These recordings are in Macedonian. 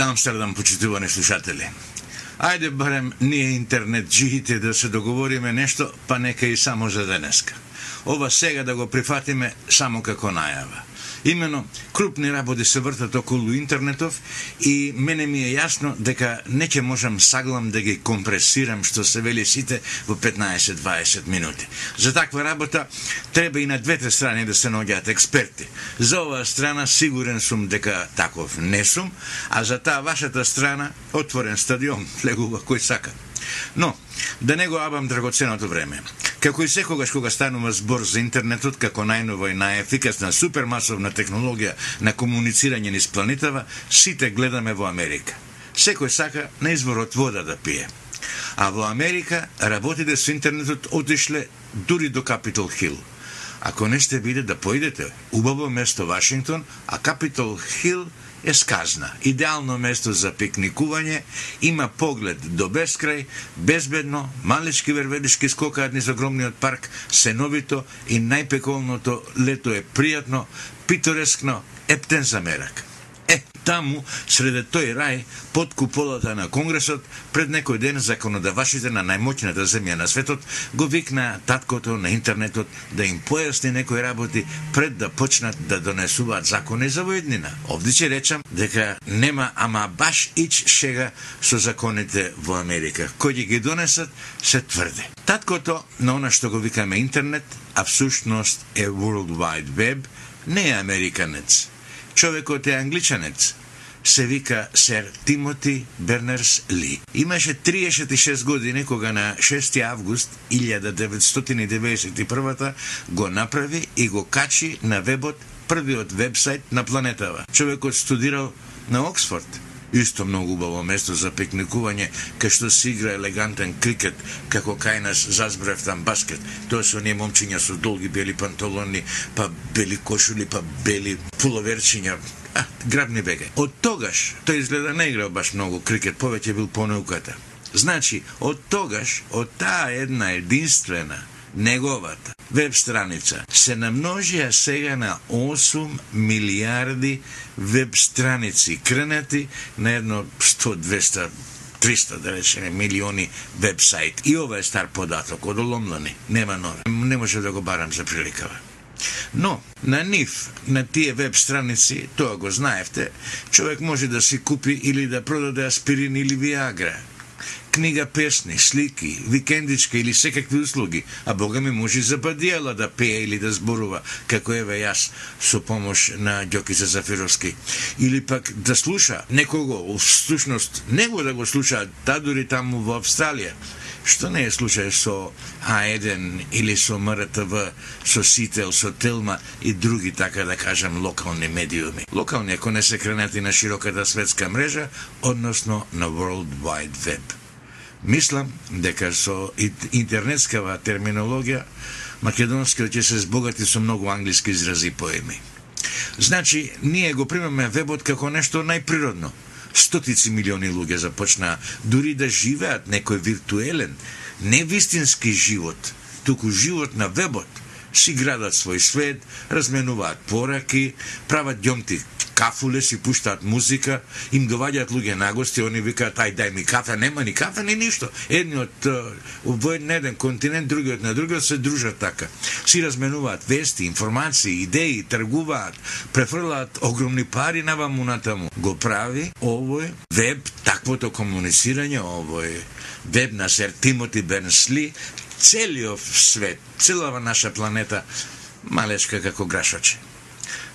Од Амстердам, почитувани слушатели. Ајде барем ние интернет джихите да се договориме нешто, па нека и само за денеска. Ова сега да го прифатиме само како најава. Имено, крупни работи се вртат околу интернетов и мене ми е јасно дека не ќе можам саглам да ги компресирам што се вели сите во 15-20 минути. За таква работа треба и на двете страни да се наоѓаат експерти. За оваа страна сигурен сум дека таков не сум, а за таа вашата страна отворен стадион, легува кој сака. Но, да не го абам драгоценото време. Како и секогаш кога станува збор за интернетот како најнова и најефикасна супермасовна технологија на комуницирање низ планетава, сите гледаме во Америка. Секој сака на изворот вода да пие. А во Америка работите со интернетот отишле дури до Капитол Хил. Ако не сте биде да поидете, убаво место Вашингтон, а Капитол Хил е сказна. Идеално место за пикникување, има поглед до бескрај, безбедно, малечки вервелишки скокаат низ огромниот парк, сеновито и најпеколното лето е пријатно, питорескно, ептен за мерак. Е, таму, среде тој рај, под куполата на Конгресот, пред некој ден законодавашите на најмоќната земја на светот го викна таткото на интернетот да им појасни некои работи пред да почнат да донесуваат закони за воеднина. Овде ќе речам дека нема ама баш ич шега со законите во Америка. Кој ги донесат, се тврде. Таткото на она што го викаме интернет, а всушност е World Wide Web, не е американец човекот е англичанец. Се вика сер Тимоти Бернерс Ли. Имаше 36 години кога на 6 август 1991 го направи и го качи на вебот првиот вебсайт на планетава. Човекот студирал на Оксфорд Исто многу убаво место за пикникување, кај што се игра елегантен крикет, како кај нас зазбрев там баскет. Тоа се оние момчиња со долги бели панталони, па бели кошули, па бели пуловерчиња. А, грабни беге. Од тогаш, тој изгледа не играл баш многу крикет, повеќе бил по науката. Значи, од тогаш, од таа една единствена неговата веб страница се намножија сега на 8 милиарди веб страници кренати на едно 100, 200, 300, да речеме, милиони вебсайт. И ова е стар податок, од оломлани, нема нови. Не може да го барам за приликава. Но, на нив, на тие веб страници, тоа го знаевте, човек може да си купи или да продаде аспирин или виагра книга песни, слики, викендичка или секакви услуги, а Бога ми може за бадијала да пее или да зборува, како еве јас со помош на Ѓокица Зафировски. Или пак да слуша некого, всушност, него да го слуша, та дури таму во Австралија, што не е случај со А1 или со МРТВ, со Сител, со Телма и други, така да кажам, локални медиуми. Локални, ако не се кренати на широката светска мрежа, односно на World Wide Web. Мислам дека со интернетскава терминологија македонскиот ќе се збогати со многу англиски изрази и поеми. Значи, ние го примаме вебот како нешто најприродно. Стотици милиони луѓе започна дури да живеат некој виртуелен, не вистински живот, туку живот на вебот. Си градат свој свет, разменуваат пораки, прават ѓомти кафуле, си пуштаат музика, им доваѓаат луѓе на гости, они викаат, ај дај ми кафе, нема ни кафе, ни ништо. Едниот во еден континент, другиот на другиот се дружат така. Си разменуваат вести, информации, идеи, тргуваат, префрлаат огромни пари на ваму натаму. Го прави овој веб, таквото комуницирање, овој веб на сер Тимоти Бернсли, целиот свет, целава наша планета, малечка како грашоче.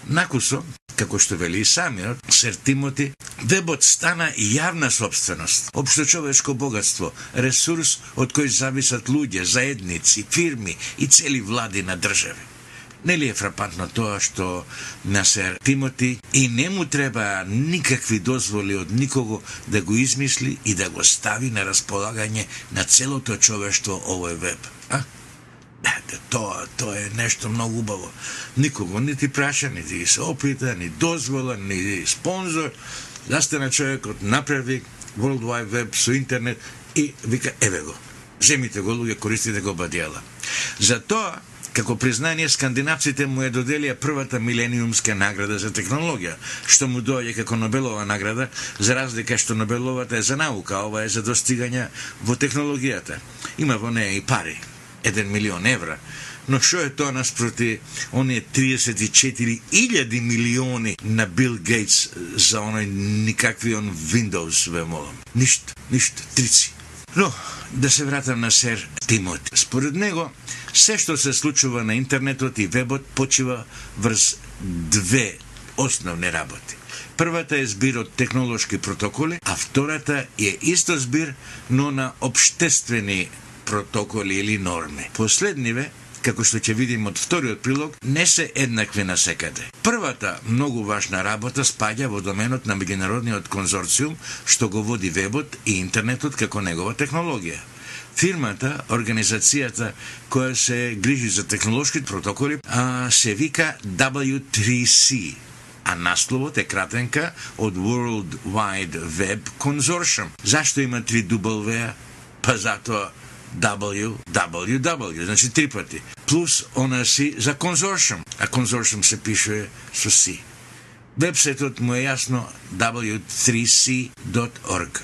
Накусо, како што вели и самиот, сер Тимоти, вебот стана јавна собственост, општочовешко богатство, ресурс од кој зависат луѓе, заедници, фирми и цели влади на држави. Нели е фрапантно тоа што на сер Тимоти и не му треба никакви дозволи од никого да го измисли и да го стави на располагање на целото човештво овој веб. А? Ете, тоа, тоа е нешто многу убаво. Никого не ти праша, ни ти се опита, ни дозвола, ни спонзор. Застана човекот, направи World Wide Web со интернет и вика, еве го, земите го луѓе, користите го бадијала. За тоа, Како признание, скандинавците му ја доделија првата милениумска награда за технологија, што му доаѓа како Нобелова награда, за разлика што Нобеловата е за наука, а ова е за достигање во технологијата. Има во неја и пари, 1 милион евра, но што е тоа наспроти оние 34.000 милиони на Бил Гейтс за оној никакви он Windows, ве молам. Ништо, ништо, трици. Но, да се вратам на сер Тимоти. Според него, се што се случува на интернетот и вебот почива врз две основни работи. Првата е збир од технолошки протоколи, а втората е исто збир, но на обштествени протоколи или норми. Последниве како што ќе видим од вториот прилог, не се еднакви на секаде. Првата многу важна работа спаѓа во доменот на меѓународниот конзорциум што го води вебот и интернетот како негова технологија. Фирмата, организацијата која се грижи за технолошки протоколи, а, се вика W3C, а насловот е кратенка од World Wide Web Consortium. Зашто има три W? Па затоа www, значи три пати. Плюс она си за конзоршум, а конзоршум се пише со си. Вебсетот му е јасно w3c.org.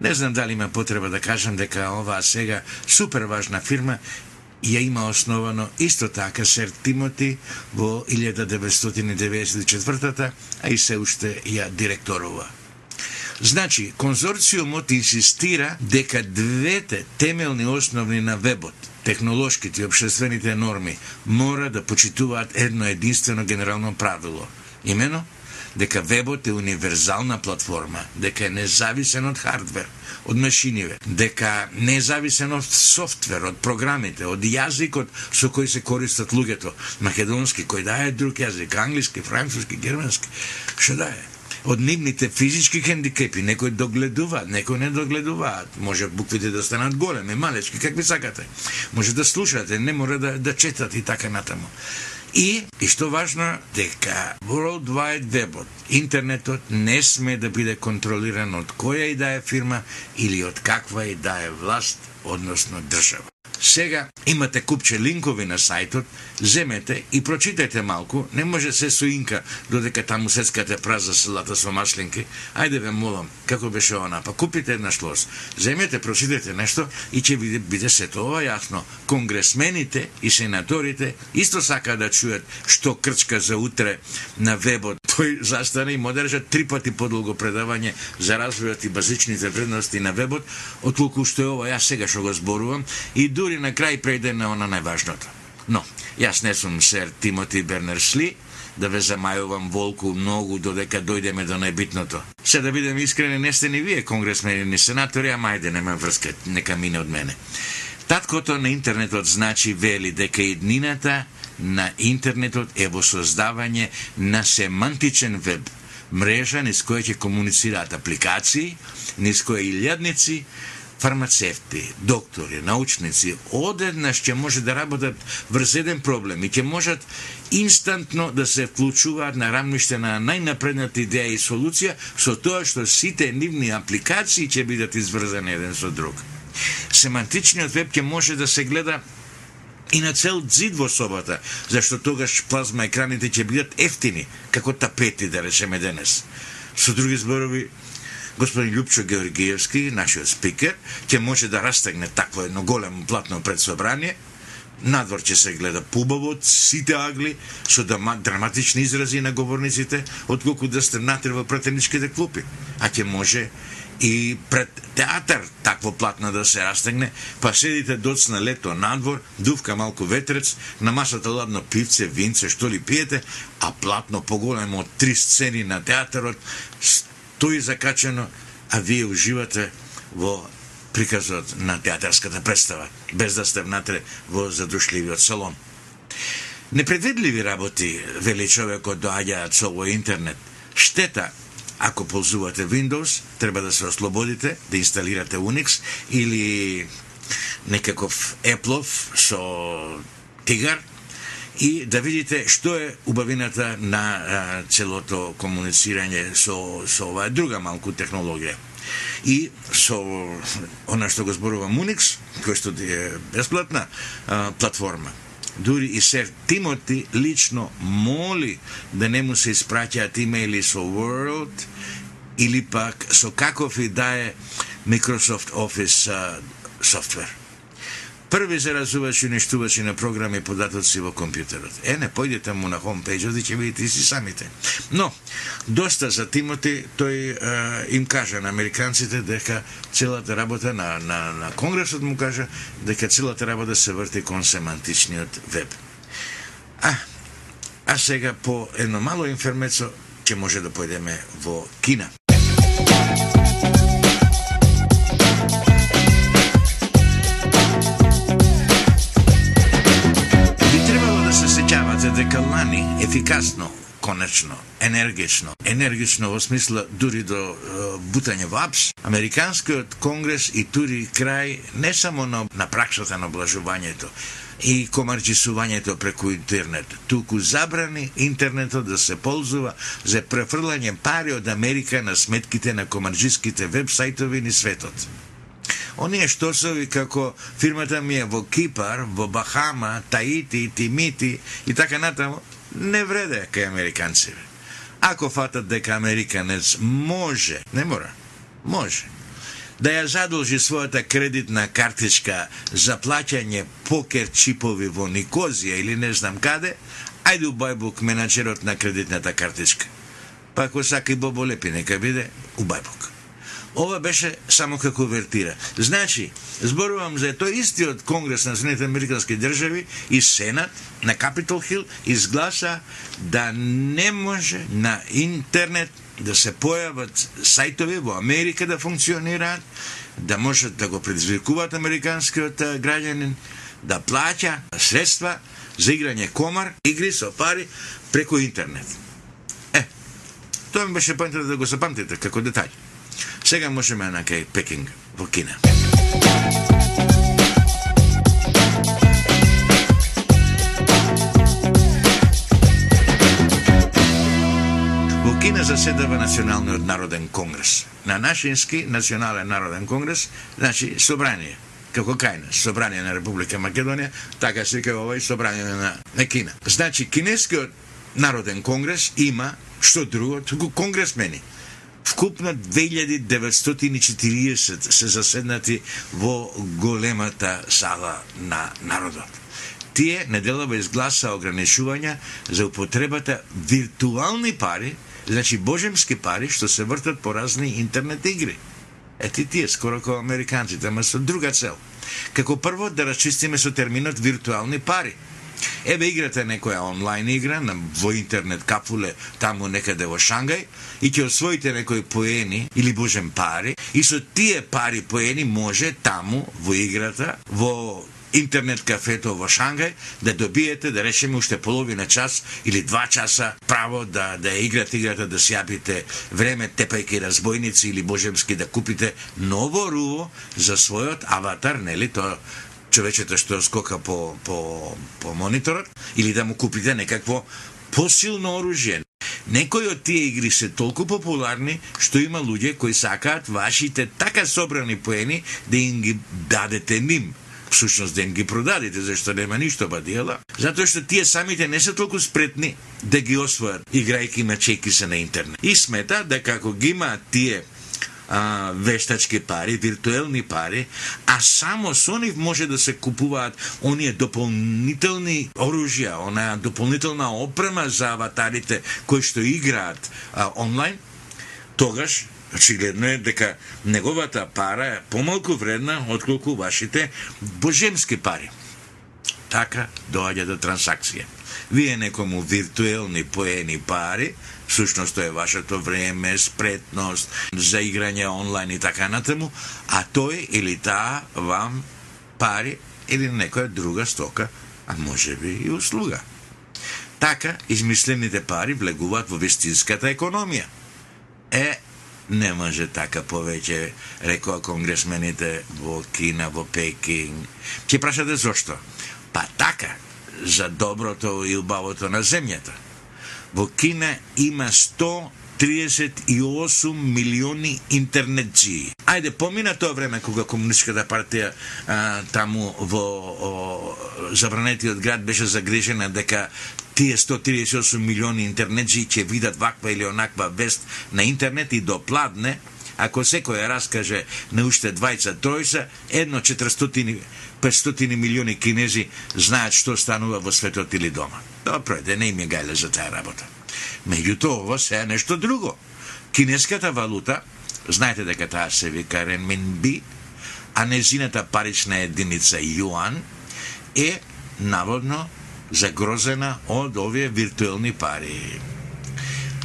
Не знам дали има потреба да кажам дека оваа сега супер важна фирма ја има основано исто така Сер Тимоти во 1994 а и се уште ја директорува. Значи, конзорциумот инсистира дека двете темелни основни на вебот, технолошките и обшествените норми, мора да почитуваат едно единствено генерално правило. Имено, дека вебот е универзална платформа, дека е независен од хардвер, од машиниве, дека не е зависен од софтвер, од програмите, од јазикот со кој се користат луѓето, македонски, кој дае друг јазик, англиски, француски, германски, што дае од нивните физички хендикепи, некои догледуваат, некои не догледуваат. Може буквите да станат големи, малечки, какви сакате. Може да слушате, не мора да, да четат и така натаму. И, и што важно, дека World Wide Webот, интернетот не сме да биде контролиран од која и да е фирма или од каква и да е власт, односно држава. Сега имате купче линкови на сајтот, земете и прочитајте малку, не може се соинка додека таму сецкате праза селата со маслинки. Ајде ве молам, како беше она, па купите една шлос, земете, прочитајте нешто и ќе биде, биде се тоа јасно. Конгресмените и сенаторите исто сака да чујат што крчка за утре на вебот. Тој застане и му одржа три пати подолго предавање за развојот и базичните вредности на вебот, отколку што е ова јас сега што го зборувам и дури на крај прејде на она најважното. Но, јас не сум сер Тимоти Бернерсли, да ве замајувам волку многу додека дојдеме до најбитното. Се да бидем искрени, не сте ни вие конгресмени ни сенатори, ама ајде, нема врска, нека мине од мене. Таткото на интернетот значи вели дека иднината на интернетот е во создавање на семантичен веб, мрежа низ која ќе комуницираат апликации, низ која илјадници фармацевти, доктори, научници, одеднаш ќе може да работат врз еден проблем и ќе можат инстантно да се вклучуваат на рамниште на најнапредната идеја и солуција со тоа што сите нивни апликации ќе бидат изврзани еден со друг. Семантичниот веб ќе може да се гледа и на цел дзид во собата, зашто тогаш плазма екраните ќе бидат ефтини, како тапети, да речеме денес. Со други зборови, господин Лјупчо Георгиевски, нашиот спикер, ќе може да растегне такво едно големо платно пред собрание, надвор ќе се гледа пубаво сите агли, со драматични изрази на говорниците, отколку да сте натре во пратеничките клупи. А ќе може и пред театар такво платно да се растегне, па седите доцна лето надвор, дувка малку ветрец, на масата ладно пивце, винце, што ли пиете, а платно поголемо од три сцени на театарот, стои закачено, а вие уживате во приказот на театарската представа, без да сте внатре во задушливиот салон. Непредвидливи работи, вели човекот, доаѓаат со овој интернет. Штета, ако ползувате Windows, треба да се ослободите, да инсталирате Unix или некаков Apple со Тигар, и да видите што е убавината на а, целото комуницирање со, со оваа друга малку технологија. И со она што го зборувам Unix, кој што е бесплатна а, платформа дури и сер Тимоти лично моли да не му се испраќаат имейли со Word или пак со каков и да е Microsoft Office uh, софтвер. Први заразувачи уништувачи на програми и податоци во компјутерот. Е, не, појдете му на хомпејџот и ќе видите и си самите. Но, доста за Тимоти, тој е, им кажа на американците дека целата работа на, на, на Конгресот му кажа дека целата работа се врти кон семантичниот веб. А, а сега по едно мало информецо ќе може да појдеме во Кина. Ефикасно конечно, енергично. Енергично во смисла дури до е, бутање во апс. Американскиот конгрес и тури крај не само на, на праксата на облажувањето и комарчисувањето преку интернет, туку забрани интернетот да се ползува за префрлање пари од Америка на сметките на комарджиските вебсајтови ни светот. Оние штосови како фирмата ми е во Кипар, во Бахама, Таити, Тимити и така натаму, не вреде кај американци. Ако фатат дека американец може, не мора, може, да ја задолжи својата кредитна картичка за плаќање покер чипови во Никозија или не знам каде, ајде у Бајбук менаджерот на кредитната картичка. Па ако сака и Бобо Лепи, нека биде у Бајбук. Ова беше само како вертира. Значи, зборувам за тој истиот Конгрес на Соединените Американски држави и Сенат на Капитол Хил изгласа да не може на интернет да се појават сајтови во Америка да функционираат, да можат да го предизвикуваат американскиот граѓанин, да плаќа средства за играње комар, игри со пари преку интернет. Е, тоа ми беше поинтата да го запамтите како детаљ. Сега можеме на кај Пекинг во Кина. Во Кина заседава Националниот народен конгрес. На нашински Национален народен конгрес, значи собрание како кај нас, собрание на Република Македонија, така се вика овој собрание на, на Кина. Значи, кинескиот народен конгрес има што друго, туку конгресмени Вкупно 2940 се заседнати во големата сала на народот. Тие неделава изгласа ограничувања за употребата виртуални пари, значи божемски пари што се вртат по разни интернет игри. Ети тие скоро како американците, ама со друга цел. Како прво да расчистиме со терминот виртуални пари – Еве играте некоја онлайн игра на, во интернет капуле таму некаде во Шангај и ќе освоите некои поени или божем пари и со тие пари поени може таму во играта во интернет кафето во Шангај да добиете да речеме уште половина час или два часа право да да играте играта да сјапите време тепајки разбойници или божемски да купите ново руво за својот аватар, нели тоа човечето што скока по, по, по мониторот или да му купите некакво посилно оружје. Некои од тие игри се толку популарни што има луѓе кои сакаат вашите така собрани поени да им ги дадете ним всушност да им ги продадете, зашто нема ништо бадиела, затоа што тие самите не се толку спретни да ги освојат играјки мачеки се на интернет. И смета дека ако ги имаат тие а, вештачки пари, виртуелни пари, а само со нив може да се купуваат оние дополнителни оружја, она дополнителна опрема за аватарите кои што играат а, онлайн, тогаш очигледно е дека неговата пара е помалку вредна отколку вашите божемски пари. Така доаѓа до трансакција. Вие некому виртуелни поени пари всушност тоа е вашето време, спретност за играње онлайн и така натаму, а тој или таа вам пари или некоја друга стока, а може би и услуга. Така, измислените пари влегуваат во вистинската економија. Е, не може така повеќе, рекоа конгресмените во Кина, во Пекинг. Ќе прашате зошто? Па така, за доброто и убавото на земјата. Во Кина има 138 милиони интернетчии. Ајде, помина тоа време кога комунистичката партија а, таму во о, забранетиот град беше загрижена дека тие 138 милиони интернетчии ќе видат ваква или онаква вест на интернет и допладне, ако секој раскаже на уште двајца, тројца, едно 400 500 милиони кинези знаат што станува во светот или дома. Добро, да не им е гајле за таа работа. Меѓутоа, ова се е нешто друго. Кинеската валута, знаете дека таа се вика ренминби, а незината парична единица јуан е наводно загрозена од овие виртуелни пари.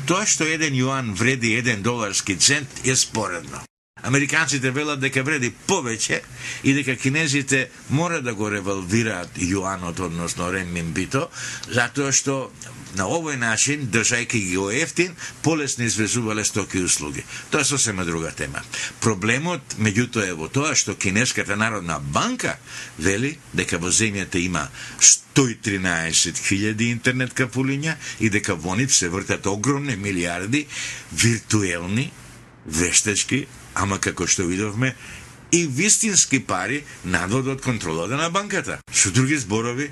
Тоа што еден јуан вреди еден доларски цент е споредно. Американците велат дека вреди повеќе и дека кинезите мора да го револвираат јуанот, односно реминбито, затоа што на овој начин, држајќи ги го ефтин, полесно извезувале стоки и услуги. Тоа е сосема друга тема. Проблемот, меѓутоа, е во тоа што Кинеската народна банка вели дека во земјата има 113.000 интернет капулиња и дека во нив се вртат огромни милиарди виртуелни, вештачки, ама како што видовме, и вистински пари надвод од контролата на банката. Со други зборови,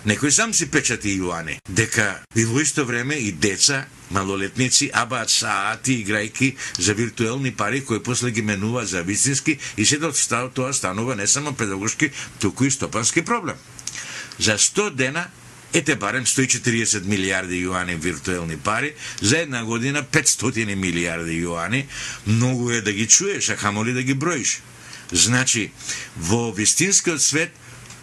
Некој сам си печати јуани, дека и во исто време и деца, малолетници, абаат саати играјки за виртуелни пари кои после ги менува за вистински и се тоа станува не само педагошки, туку и стопански проблем. За 100 дена ете барем 140 милиарди јуани виртуелни пари, за една година 500 милиарди јуани, многу е да ги чуеш, а хамоли да ги броиш. Значи, во вистинскиот свет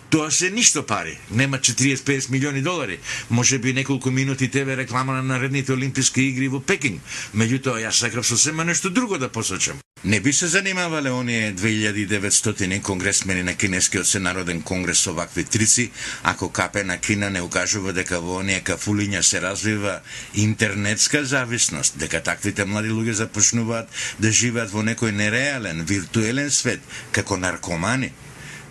Тоа се ништо пари. Нема 40-50 милиони долари. Може би неколку минути тебе реклама на наредните Олимписки игри во Пекинг. Меѓутоа, јас сакав сосема нешто друго да посочам. Не би се занимавале оние 2900 конгресмени на Кинескиот Сенароден конгрес со вакви трици, ако капе на Кина не укажува дека во оние кафулиња се развива интернетска зависност, дека таквите млади луѓе започнуваат да живеат во некој нереален, виртуелен свет, како наркомани,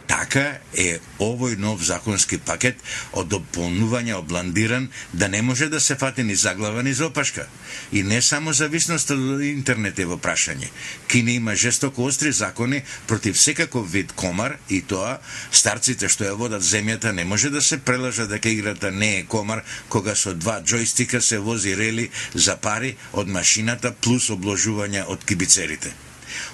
Така е овој нов законски пакет од дополнување обландиран да не може да се фати ни заглава ни за опашка. И не само зависноста од интернет е во прашање. Кина има жестоко остри закони против секаков вид комар и тоа старците што ја водат земјата не може да се прелажа дека играта не е комар кога со два джойстика се вози рели за пари од машината плюс обложување од кибицерите.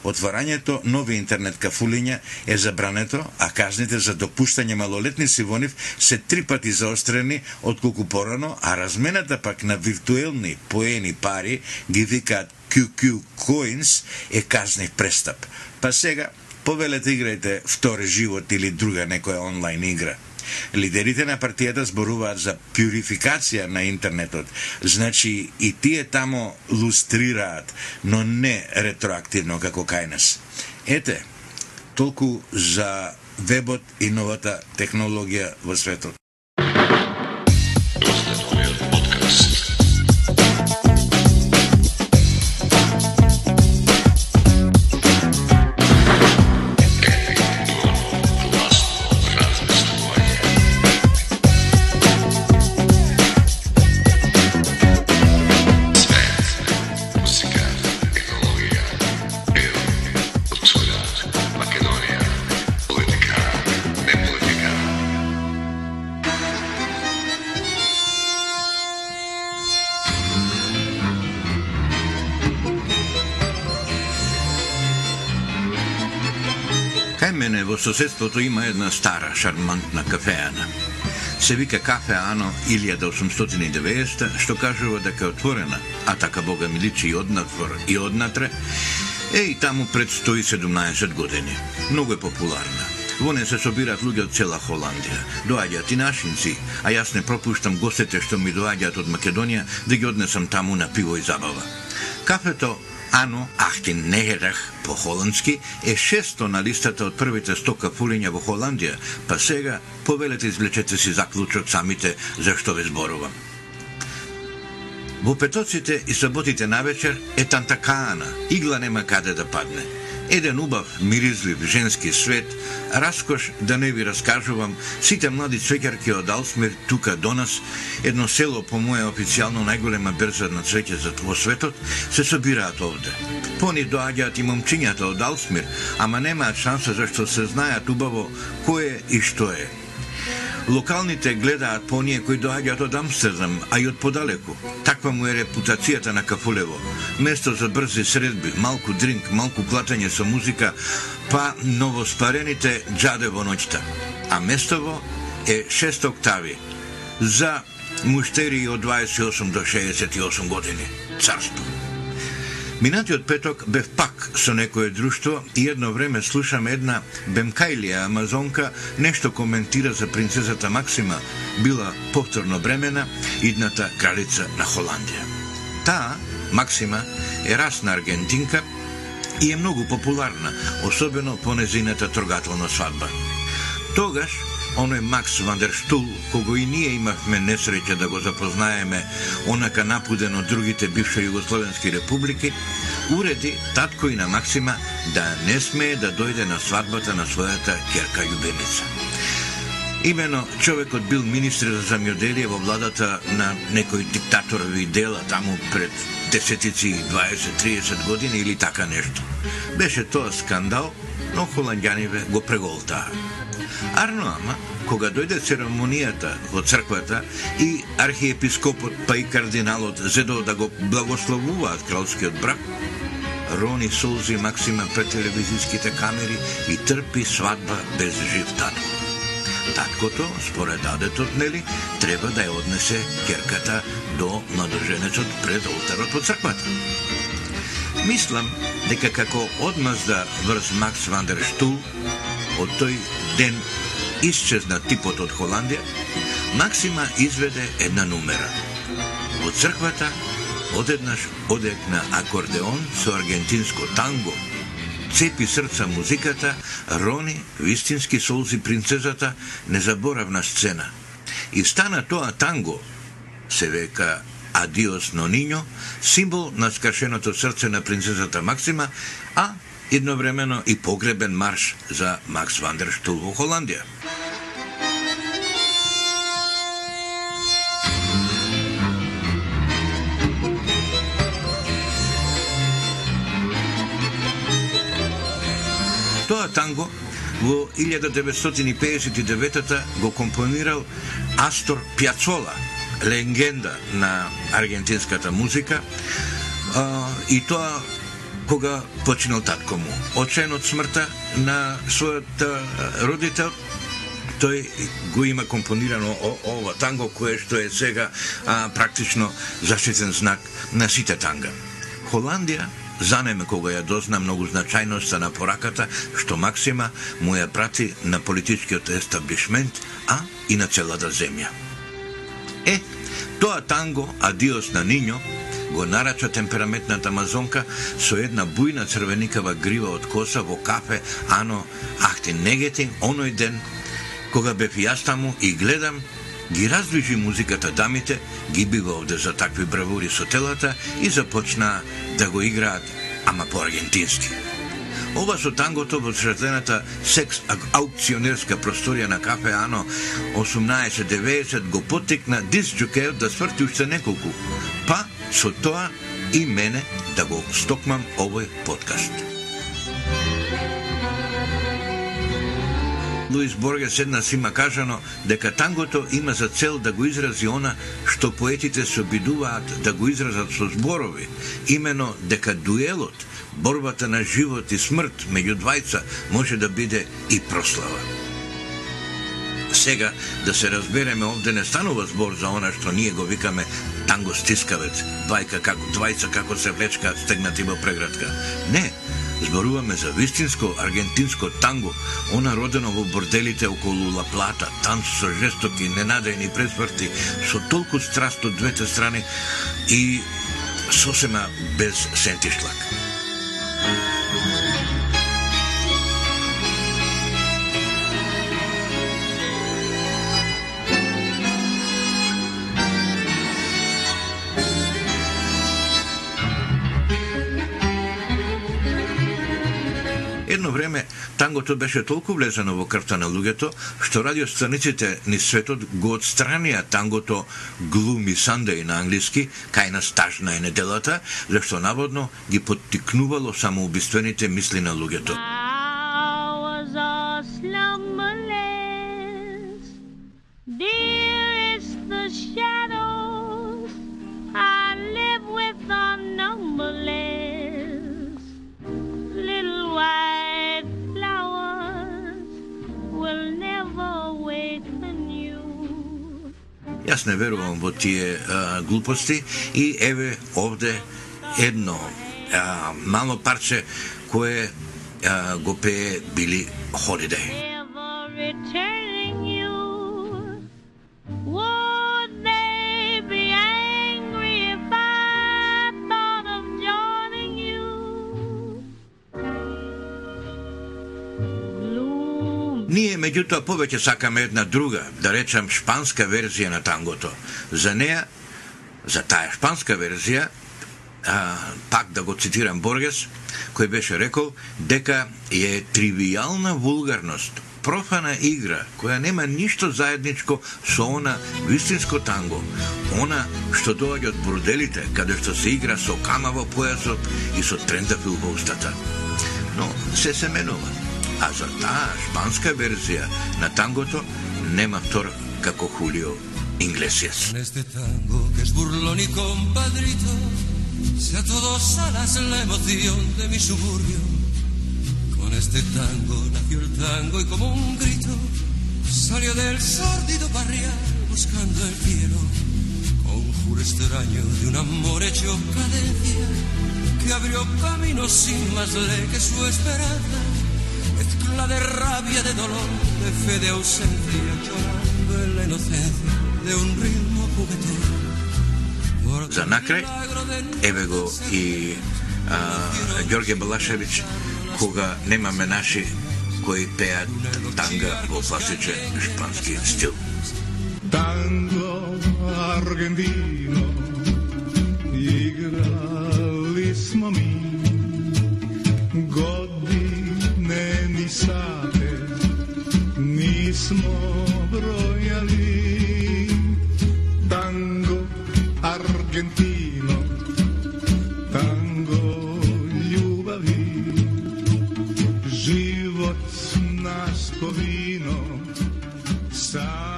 Отварањето нови интернет кафулиња е забрането, а казните за допуштање малолетници во нив се три пати заострени отколку порано, а размената пак на виртуелни поени пари ги викаат QQ Coins е казнив престап. Па сега, повелете играјте втори живот или друга некоја онлайн игра. Лидерите на партијата зборуваат за пюрификација на интернетот. Значи и тие тамо лустрираат, но не ретроактивно како кај нас. Ете, толку за вебот и новата технологија во светот. Соседството има една стара, шармантна кафеана. Се вика кафе Ано 1890, што кажува дека е отворена, а така Бога ми личи и однатвор и однатре, е и таму пред 117 години. Многу е популарна. Во не се собираат луѓе од цела Холандија. Доаѓаат и нашинци, а јас не пропуштам гостите што ми доаѓаат од Македонија да ги однесам таму на пиво и забава. Кафето Ано Ахтин Нехерах по холандски е шесто на листата од првите 100 капулиња во Холандија, па сега повелете извлечете си заклучок самите за што ве зборувам. Во петоците и саботите навечер е тантакаана, игла нема каде да падне. Еден убав, миризлив женски свет, раскош да не ви раскажувам, сите млади цвеќарки од Алсмир тука до нас, едно село по моја официјално најголема берза на цвеќе за во светот, се собираат овде. Пони доаѓаат и момчињата од Алсмир, ама немаат шанса зашто се знаат убаво кој е и што е. Локалните гледаат по оние кои доаѓаат од Амстердам, а и од подалеку. Таква му е репутацијата на Кафулево. Место за брзи средби, малку дринк, малку клатање со музика, па новоспарените джаде во ноќта. А местово е 6 октави за муштери од 28 до 68 години. Царство. Минатиот петок бев пак со некое друштво и едно време слушам една бемкајлија амазонка нешто коментира за принцезата Максима, била повторно бремена, идната кралица на Холандија. Таа, Максима, е расна аргентинка и е многу популарна, особено по незината трогателна свадба. Тогаш, оној Макс Вандерштул, кого и ние имавме несреќа да го запознаеме, онака напуден од другите бивши југословенски републики, уреди татко и на Максима да не смее да дојде на свадбата на својата керка љубеница. Имено, човекот бил министр за замјоделие во владата на некој диктаторови дела таму пред десетици, 20-30 години или така нешто. Беше тоа скандал, но холандјаниве го преголтаа. Арно ама, кога дојде церемонијата во црквата и архиепископот па и кардиналот зедо да го благословуваат кралскиот брак, рони солзи Максима пред телевизиските камери и трпи свадба без жив татко. Таткото, според дадетот, нели, треба да ја однесе керката до младоженецот пред олтарот во црквата. Мислам дека како одмазда врз Макс Вандерштул од тој ден исчезна типот од Холандија, Максима изведе една нумера. Во црквата одеднаш одек на акордеон со аргентинско танго, цепи срца музиката, рони вистински солзи принцезата, незаборавна сцена. И стана тоа танго, се века Адиос Нониньо, символ на скашеното срце на принцезата Максима, а едновремено и погребен марш за Макс Вандерштул во Холандија. Тоа танго во 1959 го компонирал Астор Пјацола, легенда на аргентинската музика, и тоа кога починал татко му. Очен од смртта на својот родител, тој го има компонирано ова танго кое што е сега а, практично заштитен знак на сите танга. Холандија занеме кога ја дозна многу значајноста на пораката што Максима му ја прати на политичкиот естаблишмент, а и на целата земја. Е, тоа танго, Адиос на Ниньо, го нарача темпераментната амазонка со една бујна црвеникава грива од коса во кафе Ано Ахти Негети оној ден кога бев јас таму и гледам ги раздвижи музиката дамите, ги бива овде за такви бравури со телата и започна да го играат, ама по-аргентински. Ова со тангото во светлената секс аукционерска просторија на кафе Ано 1890 го потекна диск да сврти уште неколку, па со тоа и мене да го стокмам овој подкаст. Луис Боргес еднаш има кажано дека тангото има за цел да го изрази она што поетите се обидуваат да го изразат со зборови, имено дека дуелот, борбата на живот и смрт меѓу двајца може да биде и прослава. Сега, да се разбереме, овде не станува збор за она што ние го викаме танго стискавец, двајка како двајца како се влечка стегнати во преградка. Не, зборуваме за вистинско аргентинско танго, она родено во борделите околу Ла Плата, танц со жестоки, ненадејни пресврти, со толку страст од двете страни и сосема без сентишлак. Едно време тангото беше толку влезено во крвта на луѓето, што радиостаниците ни светот го отстранија тангото Gloomy Sunday на англиски, кај на стажна е неделата, зашто наводно ги поттикнувало самоубиствените мисли на луѓето. Јас не верувам во тие а, глупости и еве овде едно а, мало парче кое а, го пее Били Холидеј. Ние, меѓутоа, повеќе сакаме една друга, да речам, шпанска верзија на тангото. За неа, за таа шпанска верзија, а, пак да го цитирам Боргес, кој беше рекол дека е тривијална вулгарност, профана игра која нема ништо заедничко со она вистинско танго, она што доаѓа од борделите, каде што се игра со кама во појасот и со трендафил во устата. Но се се менува a za ta španska verzija na kako Julio Iglesias. En este tango que es burlón y compadrito, si a todos alas la emoción de mi suburbio. Con este tango nació el tango y como un grito salió del sórdido barrial buscando el cielo. Conjuro extraño de un amor hecho cadencia que abrió caminos sin más ley que su esperanza mezcla de rabia, de dolor, de fe, de ausencia, llorando en la inocencia de un ritmo juguetón. За накрај, еве го и а, Ѓорѓе Балашевиќ, кога немаме наши кои пеат танга во класичен шпански стил. Tango argentino igrali smo mi sate nismo brojali tango argentino tango ljubavi život nas povino sate